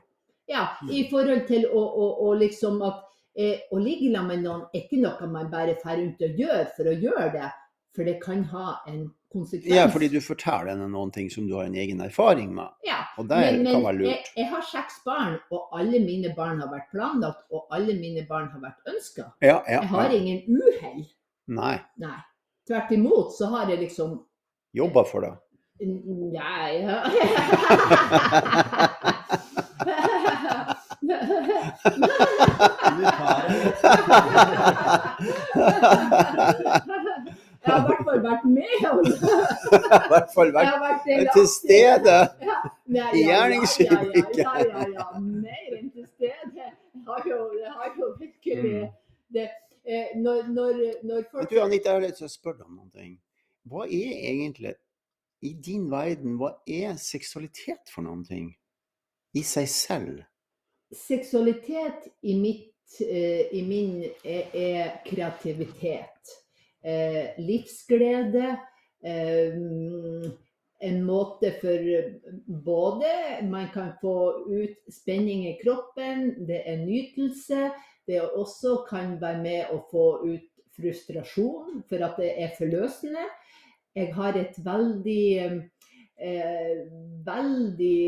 ja, i forhold til å, å, å liksom at eh, å ligge sammen med noen er ikke noe man bare drar rundt og gjør for å gjøre det. For det kan ha en konsekvens. Ja, fordi du forteller henne noen ting som du har en egen erfaring med. Ja, Og det men, kan være lurt. jeg, jeg har seks barn, og alle mine barn har vært planlagt, og alle mine barn har vært ønska. Ja, ja, Jeg har ja. ingen uhell. Nei. Nei. Tvert imot så har jeg liksom Jobba for det. Nei ja. Jeg har i hvert fall vært med. og- I hvert fall Jeg vært har vært til stede. I ja, gjerningsøyeblikket. Ja, ja, ja, ja, mer enn til stede. Jeg har jo, jeg har jo virkelig Mm. det. Eh, når, når, når folk du Anita, jeg har lyst til å spørre deg om noen ting. Hva er egentlig, i din verden, hva er seksualitet for noen ting? I seg selv? Seksualitet i, mitt, eh, i min er, er kreativitet. Eh, livsglede. Eh, en måte for både Man kan få ut spenning i kroppen, det er nytelse. Det også kan være med å få ut frustrasjon for at det er forløsende. Jeg har et veldig eh, veldig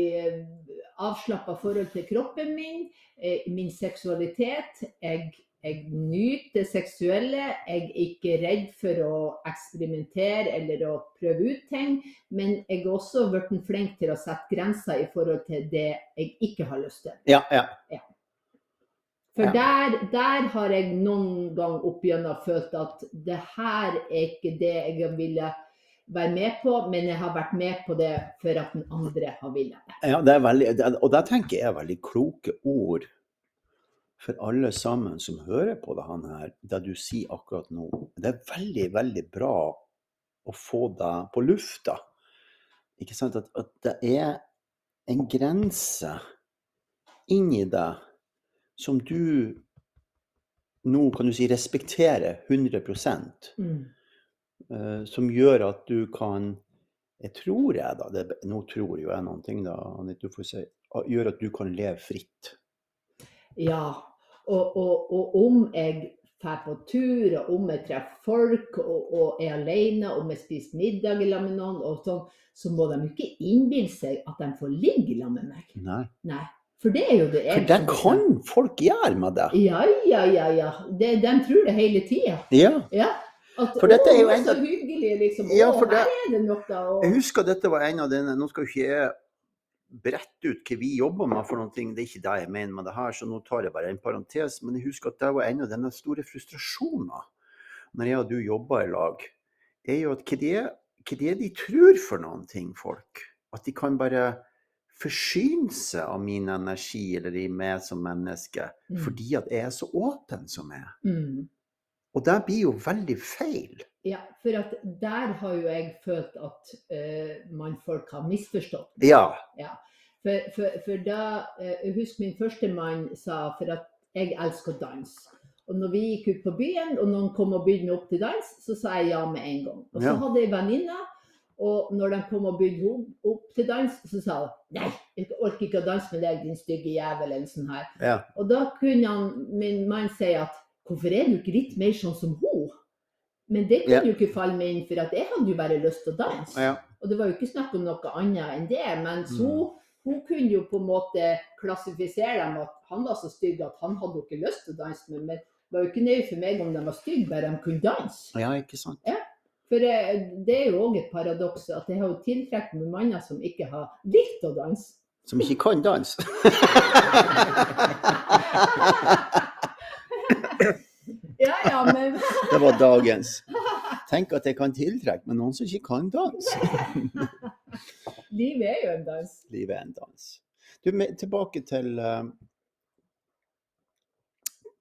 avslappa forhold til kroppen min, eh, min seksualitet. Jeg, jeg nyter det seksuelle. Jeg er ikke redd for å eksperimentere eller å prøve ut ting. Men jeg er også blitt flink til å sette grenser i forhold til det jeg ikke har lyst til. Ja, ja. For Ja. der, der har jeg noen gang opp igjennom følt at det her er ikke det jeg ville være med på, men jeg har vært med på det for at den andre har villet det. ja det er veldig, og det tenker jeg veldig kloke ord for alle sammen som hører på det han her, det du sier akkurat nå. Det er veldig, veldig bra å få det på lufta. Ikke sant? At, at det er en grense inni deg som du nå kan du si respekterer 100 Mm. uh, som gjør at du kan Jeg tror jeg, da det, Nå tror jo jeg noen ting, da, Anette, du får si. Gjør at du kan leve fritt. Ja, og, og, og om jeg drar på tur, og om jeg treffer folk og, og er alene, om jeg spiser middag sammen med noen, og sånn, så må de ikke innbille seg at de får ligge sammen med meg. Nei. Nei. For det er jo det For det kan folk gjøre med det. Ja, ja, ja. ja. De, de tror det hele tida. Ja. Ja. At, For dette er jo å, en så hyggelig, liksom. Ja, å, for det- her er det noe. Og... Jeg husker dette var en av dine Nå skal jo ikke jeg brette ut hva vi jobber med for noen ting, det er ikke det jeg mener med det her, så nå tar jeg bare en parentes. Men jeg husker at det var en av dine store frustrasjoner når jeg og du jobber i lag, er jo at hva det er, hva det er de tror for noen ting, folk. At de kan bare forsyne seg av min energi eller i meg som menneske, Mm. fordi at jeg er så åpen som jeg er. Mm. Og det blir jo veldig feil. Ja, for der har jo jeg følt at uh, man folk har misforstått. Ja. For, for, for da eh, Jeg husker min første mann sa for at jeg elsker å danse. Og når vi gikk ut på byen, og noen kom og bydde meg opp til dans, så sa jeg ja med en gang. Og så Ja. hadde jeg venninne, og når de kom og bydde henne opp til dans, så sa hun nei, jeg orker ikke å danse med deg, din stygge jævel, eller sånn her. ja. Og da kunne han, min mann si at hvorfor er du ikke litt mer sånn som hun? Men det kunne Ja. jo ikke falle meg inn, for at jeg hadde jo bare lyst til å danse. ja. Og det var jo ikke snakk om noe annet enn det. Mens Mm. hun, kunne jo på en måte klassifisere dem at han var så stygg at han hadde jo ikke lyst til å danse med. Men det var jo ikke nøye for meg om de var stygge, bare de kunne danse. Ja, ikke sant. For eh, det er jo òg et paradoks at jeg har jo tiltrukket med manner som ikke har likt å danse. Som ikke kan danse. Ja, ja, men Det var dagens. Tenk at jeg kan tiltrekke meg noen som ikke kan danse. livet er jo en dans. Livet er en dans. Du, tilbake til eh,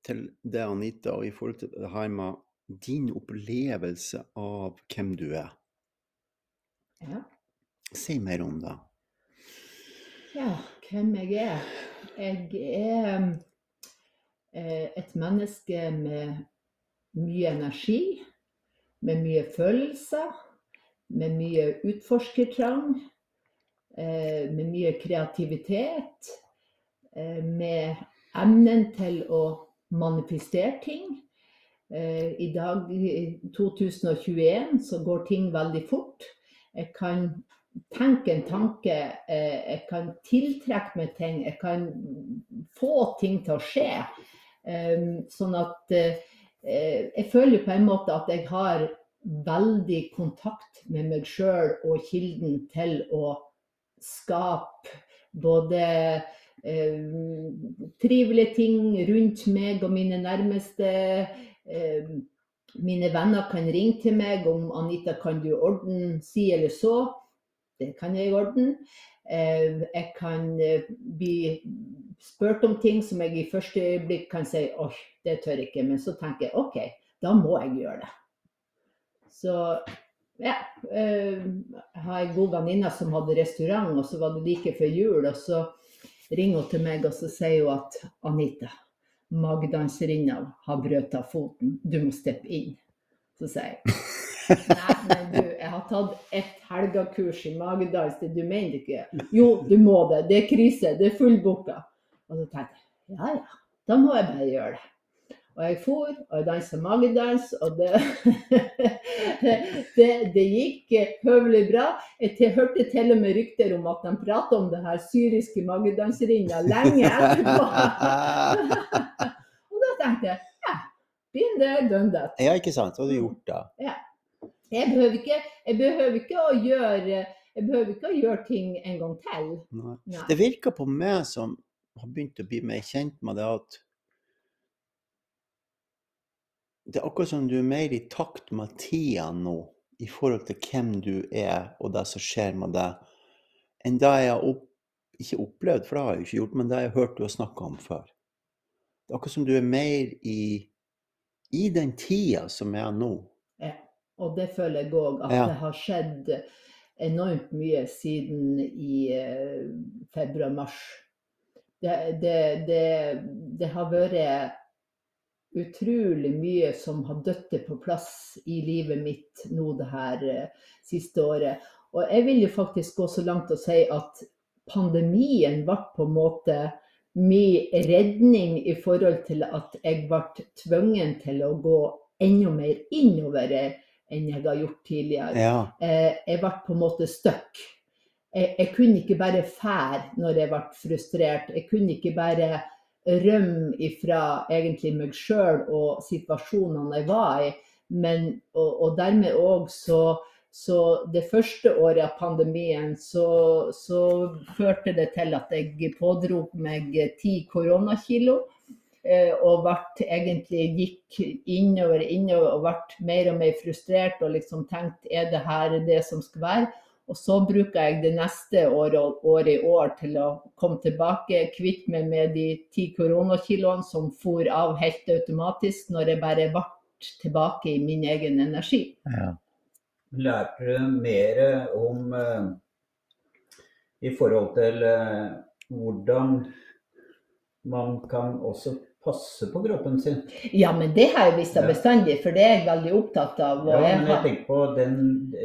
til det, Anita, og i forhold til det her med din opplevelse av hvem du er. Ja. Si mer om det. Ja, hvem jeg er. Jeg er eh, et menneske med mye energi, med mye følelser, med mye utforskertrang, eh, med mye kreativitet, eh, med evnen til å manifestere ting. Eh, I dag, 2021, så går ting veldig fort. Jeg kan tenke en tanke, eh, jeg kan tiltrekke meg ting, jeg kan få ting til å skje. Eh, Sånn at jeg føler på en måte at jeg har veldig kontakt med meg sjøl og kilden til å skape både trivelige ting rundt meg og mine nærmeste. Eh, mine venner kan ringe til meg om 'Anita, kan du ordne si eller så?' Det kan jeg ordne. Eh, jeg kan eh, bli spurt om ting som jeg i første øyeblikk kan si 'oi, det tør jeg ikke', men så tenker jeg 'OK, da må jeg gjøre det'. Så ja. eh, Jeg har en god venninne som hadde restaurant, og så var det like før jul. Og så ringer hun til meg og så sier hun at 'Anita, magedanserinna har brøta foten. Du må steppe inn'. Så sier jeg Nei, men du, jeg har tatt ett helgakurs i magedans, du mener ikke? Jo, du må det. Det er krise. Det er fullbooka. Og så tenkte jeg ja ja, da må jeg bare gjøre det. Og jeg for, og jeg dansa magedans, og det, det, det gikk høvelig bra. Jeg hørte til og med rykter om at de prater om det her syriske magedanserinna lenge etterpå. og da tenkte jeg ja, been there, done that. Ja, ikke sant? Hva har du gjort gjort Ja. Jeg behøver ikke, jeg behøver ikke å gjøre jeg behøver ikke å gjøre ting en gang til. Nei. Nei. Det virker på meg som har begynt å bli mer kjent med det at Det er akkurat som du er mer i takt med tida nå i forhold til hvem du er og det som skjer med deg, enn det jeg har opp, ikke opplevd, for det har jeg jo ikke gjort, men det jeg har hørt du har snakka om før. Det er akkurat som du er mer i, i den tida som er nå. Ja, Og det føler jeg òg, at Ja. det har skjedd enormt mye siden i eh, februar-mars. Det, det, det, det har vært utrolig mye som har dødd på plass i livet mitt nå det her eh, siste året. Og jeg vil jo faktisk gå så langt og si at pandemien ble på en måte min redning i forhold til at jeg ble tvungen til å gå enda mer innover enn jeg har gjort tidligere Ja. eh, jeg ble på en måte stuck. Jeg, jeg kunne ikke bare fære når jeg ble frustrert. Jeg kunne ikke bare rømme ifra egentlig meg sjøl og situasjonene jeg var i. Men, og, og dermed òg så så det første året av pandemien så, så førte det til at jeg pådro meg ti koronakilo. eh, og ble egentlig gikk innover, innover og ble mer og mer frustrert og liksom tenkte er det her det som skal være? Og så bruker jeg det neste året, året i år til å komme tilbake, kvitte meg med de ti koronakiloene som for av helt automatisk når jeg bare ble tilbake i min egen energi. Ja. Lærte du mer om uh, i forhold til uh, hvordan man kan også passe på kroppen sin? Ja, men det har jeg visst bestandig, for det er jeg veldig opptatt av. Ja, men jeg tenker på den,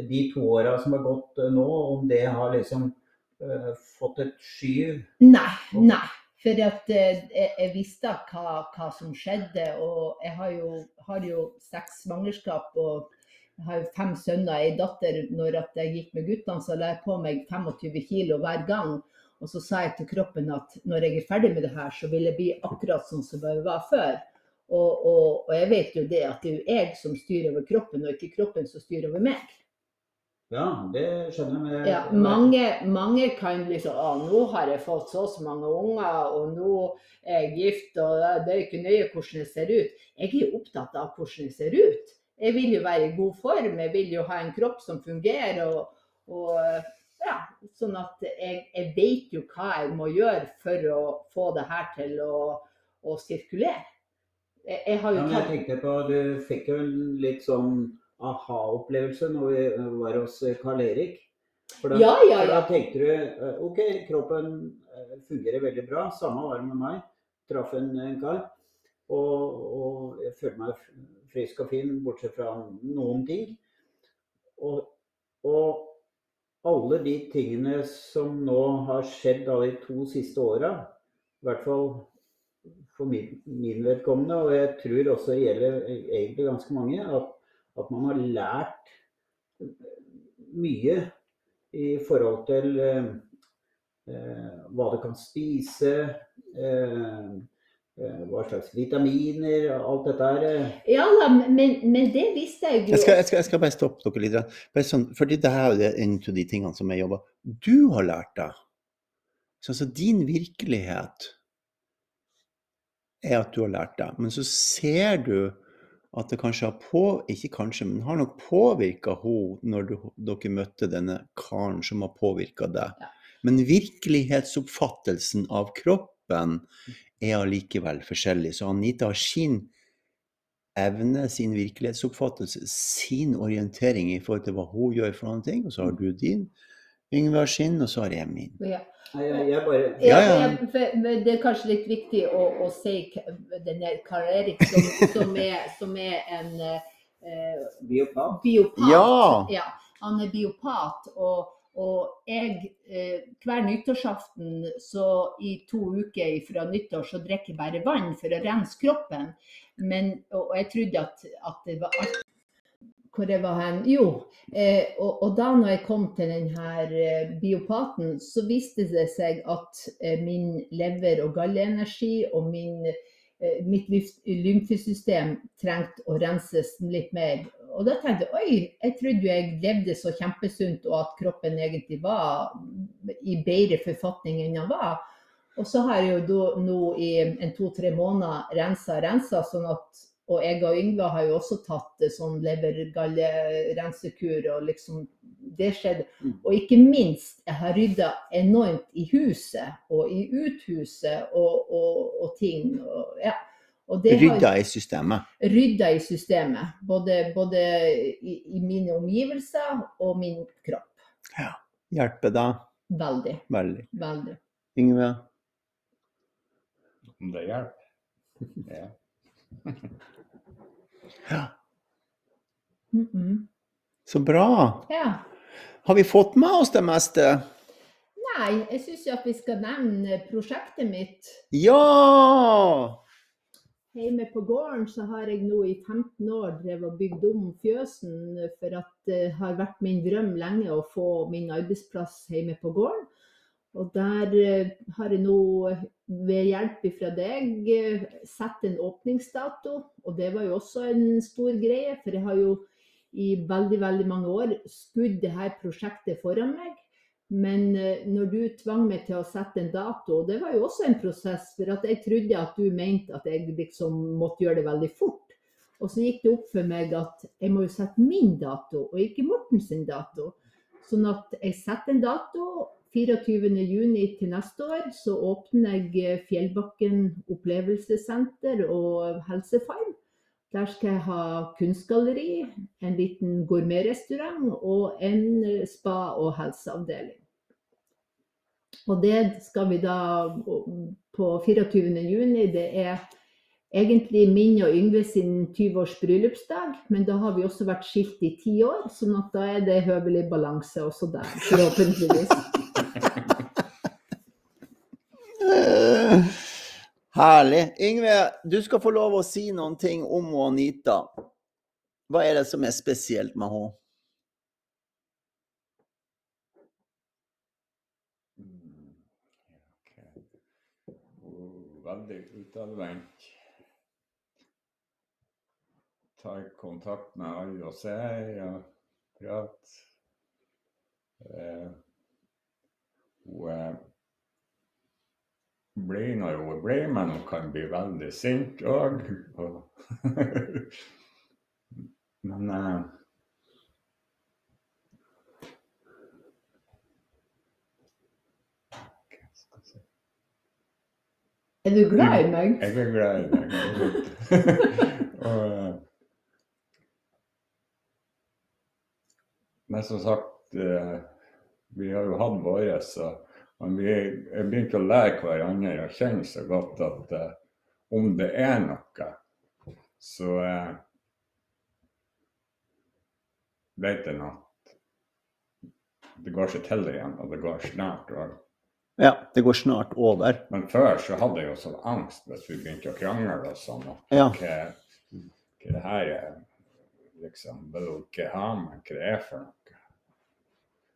de to åra som har gått eh, nå, om det har liksom uh, fått et skyv Nei, nei. For at uh, jeg, visste hva, hva som skjedde, og jeg har jo, har jo seks svangerskap og jeg har jo fem sønner og ei datter. Når jeg gikk med guttene, så la jeg på meg 25 kilo hver gang. Og så sa jeg til kroppen at når jeg er ferdig med det her, så vil jeg bli akkurat sånn som jeg var før. Og, og, og jeg vet jo det at det er jo jeg som styrer over kroppen, og ikke kroppen som styrer over meg. Ja, det skjønner jeg. Ja, mange, mange kan liksom Å, nå har jeg fått så og så mange unger, og nå er jeg gift, og det- det er ikke nøye hvordan jeg ser ut. Jeg er opptatt av hvordan jeg ser ut. Jeg vil jo være i god form, jeg vil jo ha en kropp som fungerer. og, og ja, Sånn at jeg, jeg vet jo hva jeg må gjøre for å få det her til å, å sirkulere. Jeg, jeg har jo Ja, jeg tatt tenkte på, Du fikk jo en litt sånn aha-opplevelse når vi var hos Karl Erik. For da, Ja, ja, ja. da tenkte du eh, OK, kroppen eh, fungerer veldig bra. Samme var det med meg. Traff en, en kar. Og, og jeg følte meg frisk og fin, bortsett fra noen ting. Og, og alle de tingene som nå har skjedd da, de to siste åra, i hvert fall for min, min vedkommende, og jeg tror også det gjelder egentlig ganske mange, at, at man har lært mye i forhold til eh, eh, hva du kan spise, eh, hva slags vitaminer, alt dette her. eh. Ja da, men, men det visste jeg jo. Jeg skal, jeg, skal, jeg skal bare stoppe dere litt. Bare sånn, fordi det her er en av de tingene som jeg jobber Du har lært deg. Så altså, din virkelighet er at du har lært deg. Men så ser du at det kanskje har på, ikke kanskje, men har nok påvirka henne når du, dere møtte denne karen som har påvirka deg. Ja. Men virkelighetsoppfattelsen av kroppen er allikevel forskjellig. Så Anita har sin evne, sin virkelighetsoppfattelse, sin orientering i forhold til hva hun gjør for noen ting, og så har du din. Yngve har sin, og så har jeg min. Ja. Jeg, jeg bare Ja, Ja, det er kanskje litt viktig å, å si denne Karl Erik, som, som, er, som er en eh, biopat. biopat. Ja! Ja, han er biopat. Og, og jeg, eh, hver nyttårsaften, så i to uker fra nyttår, så drikker jeg bare vann for å rense kroppen. Men, og, jeg trodde at, at det var alt hvor jeg var hen? Jo, eh, og, og da når jeg kom til denne eh, biopaten, så viste det seg at eh, min lever- og galleenergi og min, mitt lymf- lymfesystem trengte å renses litt mer. Og da tenkte jeg oi, jeg trodde jo jeg levde så kjempesunt og at kroppen egentlig var i bedre forfatning enn den var. Og så har jeg jo nå i en to-tre måneder rensa rensa, sånn at og jeg og Yngve har jo også tatt eh, sånn levergallerensekur, og liksom Det skjedde. Mm. Og ikke minst, jeg har rydda enormt i huset og i uthuset og, og, og ting. Og, ja. Og det har- Rydda i systemet. rydda i systemet. Både, både i, i mine omgivelser og min kropp. Hjelper da? Veldig. veldig. Veldig. Yngve? Om det hjelper. Ja. Ja. Mm -mm. Så bra. Ja. Har vi fått med oss det meste? Nei, jeg syns at vi skal nevne prosjektet mitt. Ja! Hjemme på gården så har jeg nå i 15 år drevet og bygd om fjøsen, for at det har vært min drøm lenge å få min arbeidsplass hjemme på gården. Og der eh, har jeg nå ved hjelp fra deg eh, satt en åpningsdato, og det var jo også en stor greie, for jeg har jo i veldig, veldig mange år skutt dette prosjektet foran meg. Men eh, når du tvang meg til å sette en dato, og det var jo også en prosess, for jeg trodde at du mente at jeg liksom måtte gjøre det veldig fort. Og så gikk det opp for meg at jeg må jo sette min dato, og ikke Morten sin dato. Sånn at jeg setter en dato. 24.6 til neste år så åpner jeg eh, Fjellbakken opplevelsessenter og helsefarm. Der skal jeg ha kunstgalleri, en liten gourmetrestaurant og en eh, spa- og helseavdeling. Og det skal vi da på 24.6. Det er egentlig min og Yngve sin 20-års bryllupsdag, men da har vi også vært skilt i ti år, sånn at da er det høvelig balanse også der, forhåpentligvis. Herlig. Yngve, du skal få lov å si noen ting om Anita. Hva er det som er spesielt med henne? Mm, ok. Og Veldig utadvendt. Tar kontakt med alle og ser og prater. Eh, eh, blir når hun blir, men hun kan bli veldig sint òg. men eh, hva skal jeg si? Er du glad i meg? Jeg er glad i deg. og, eh, men som sagt, eh, vi har jo hatt våre, så men vi er begynt å lære hverandre å kjenne så godt at eh, om det er noe, så vet en at det går seg til igjen, og det går snart. Og, Ja, det går snart over. men før så hadde jeg jo sånn angst hvis vi begynte å krangle og sånn. og Ja. hva, hva det her er. Liksom, vil hun ikke ha meg, hva det er for noe.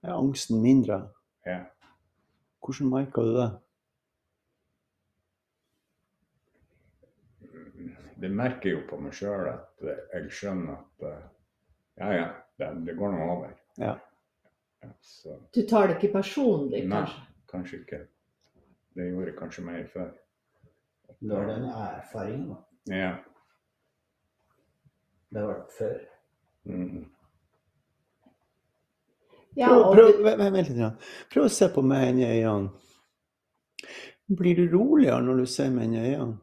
Er angsten mindre? Ja. Hvordan merker du det? Det merker jeg jo på meg sjøl at jeg skjønner at eh, ja, ja, det, det går nå over. Ja. Ja, så Du tar det ikke personlig, nei, kanskje? Kanskje ikke. Det gjorde kanskje mer før. Du har den erfaringen, da. Ja. Det har vært før. Mm. Ja, Prøv, og prøv, vent litt. Prøv å se på meg inn i øynene. Blir du roligere når du ser meg inn i øynene?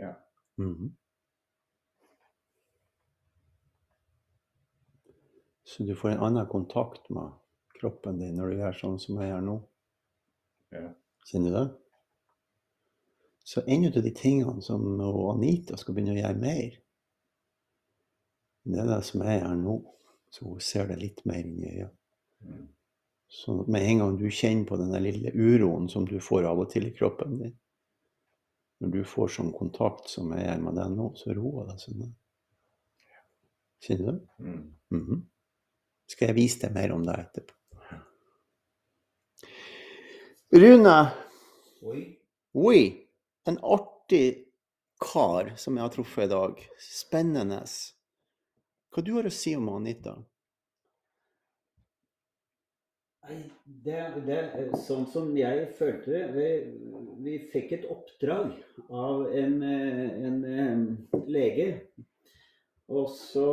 Ja. Mhm. Så du får en annen kontakt med kroppen din når du gjør sånn som jeg gjør nå? Ja. Kjenner du det? Så en av de tingene som Anita skal begynne å gjøre mer, det er det som jeg gjør nå. Så hun ser det litt mer inn i øynene. Så Sånn at med en gang du kjenner på den lille uroen som du får av og til i kroppen din, når du får sånn kontakt som jeg gjør med deg nå, så roer det seg ned. Kjenner du? Mm. Mhm. Skal jeg vise deg mer om det etterpå. Rune, Oi. oi, en artig kar som jeg har truffet i dag. Spennende. Hva du har å si om Anita? Det, det er sånn som jeg følte det. Vi, vi fikk et oppdrag av en, en, en eh, lege. Og så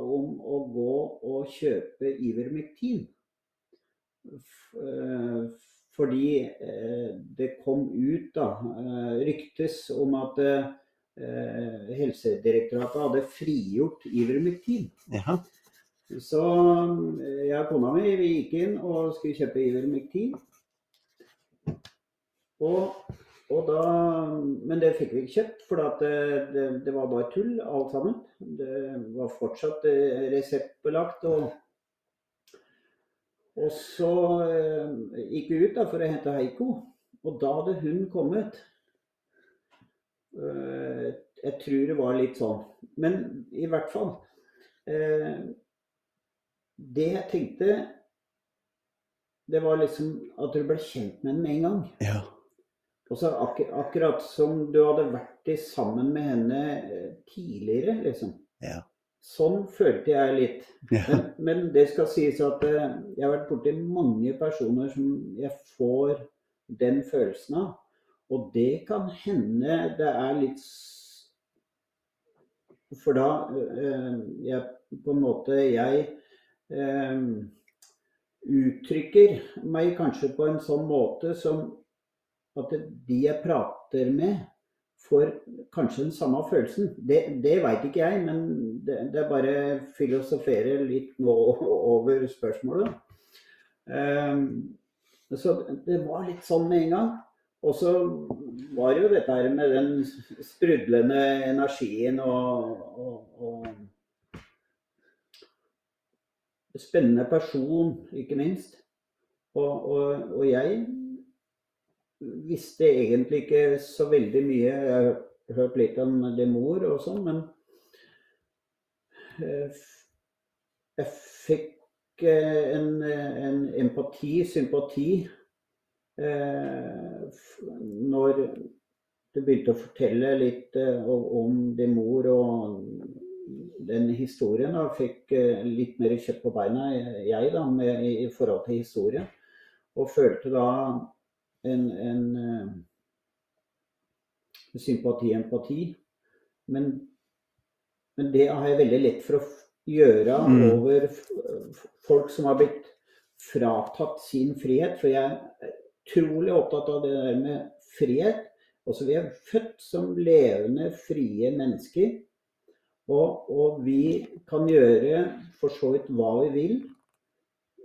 om å gå og kjøpe Ivermectin. Fordi eh, det kom ut, da, eh, ryktes om at eh, Helsedirektoratet hadde frigjort Ivermectin. Jaha. Så jeg og kona mi vi gikk inn og skulle kjøpe Ivermectin. Og, og da, men det fikk vi ikke kjøpt, for det, det, det var bare tull alt sammen. Det var fortsatt reseptbelagt. Og, og så eh, gikk vi ut da for å hente Heiko, og da hadde hun kommet. Eh, jeg tror det var litt sånn. Men i hvert fall. Eh, det jeg tenkte, det var liksom at du ble kjent med henne med en gang. Ja. Og så ak akkurat som du hadde vært i sammen med henne tidligere, liksom. Ja. Sånn følte jeg litt. Ja. Men, men det skal sies at eh, jeg har vært borti mange personer som jeg får den følelsen av. Og det kan hende det er litt For da øh, jeg, på en måte Jeg øh, uttrykker meg kanskje på en sånn måte som at de jeg prater med, får kanskje den samme følelsen. Det, det veit ikke jeg, men det, det er bare filosofere litt nå over spørsmålet. Um, så det var litt sånn med en gang. Og så var det jo dette her med den sprudlende energien og, og, og Spennende person, ikke minst. Og, og, jeg visste egentlig ikke så veldig mye. Jeg har hørt, litt om det mor og sånn, men eh, jeg fikk eh, en, en empati, sympati, eh, når du begynte å fortelle litt eh, om det mor og den historien. Og fikk eh, litt mer kjøtt på beina, jeg, da, med, i forhold til historien. Og følte da en, en eh, sympati, empati. Men, men det har jeg veldig lett for å gjøre Mm. over folk som har blitt fratatt sin frihet. For jeg er utrolig opptatt av det der med frihet. Også vi er født som levende, frie mennesker. Og, og vi kan gjøre for så vidt hva vi vil.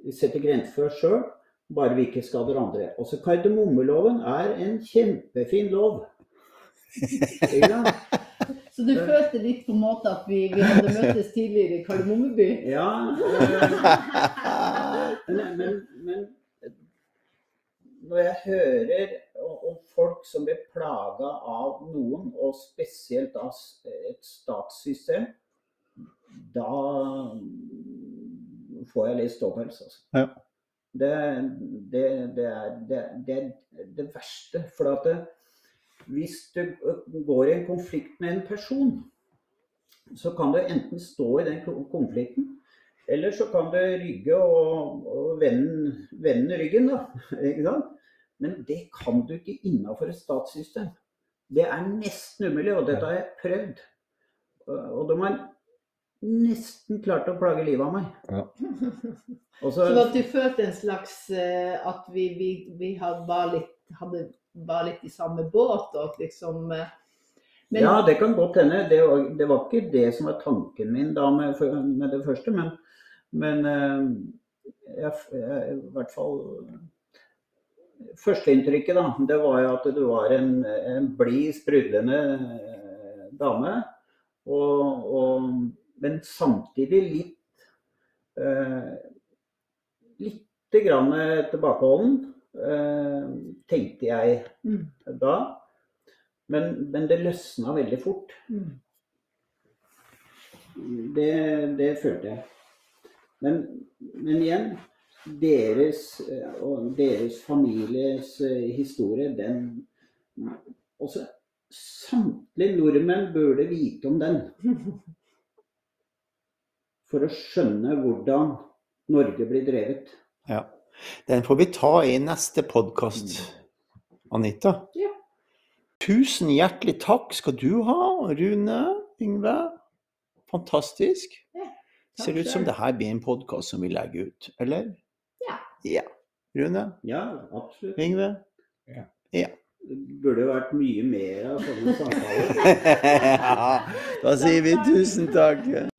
Vi setter grenser for oss sjøl, bare vi ikke skader andre. Også kardemommeloven er en kjempefin lov. Så du følte litt på en måte at vi, vi hadde møttes tidligere i Kardemommeby? Ja. Men, men, men når jeg hører om om folk som blir plaga av noen, og spesielt av et statssystem, da får jeg litt ståpels. Altså. Ja. Det, det, det, er, det, er det verste. For at hvis du går i en konflikt med en person, så kan du enten stå i den konflikten, eller så kan du rygge og, og vende, ryggen, da. Men det kan du ikke innafor et statssystem. Det er nesten umulig, og dette har jeg prøvd. Og de har nesten klarte å plage livet av meg. Ja. så, Så at du følte en slags eh, At vi, vi, vi hadde, var, litt, hadde, var litt i samme båt, og at liksom eh, men, Ja, det kan godt hende. Det var, det var ikke det som var tanken min da med, med det første, men, men eh, jeg, jeg, i hvert fall Førsteinntrykket, da, det var jo at du var en, en blid, sprudlende dame. Og, og, men samtidig litt eh, Lite grann tilbakeholden, eh, tenkte jeg mm, da. Men, men det løsna veldig fort. mm. Det, det følte jeg. Men, men igjen, deres eh, og deres families eh, historie, den Også samtlige nordmenn burde vite om den. For å skjønne hvordan Norge blir drevet. Ja. Den får vi ta i neste podkast, Anita. Ja. Tusen hjertelig takk skal du ha, Rune Yngve. Fantastisk. Ja, Ser ut som det her blir en podkast som vi legger ut, eller? Ja. Ja. Rune? Ja, absolutt. Yngve? Ja. Det burde vært mye mer av sånne samtaler. ja, da sier vi tusen takk.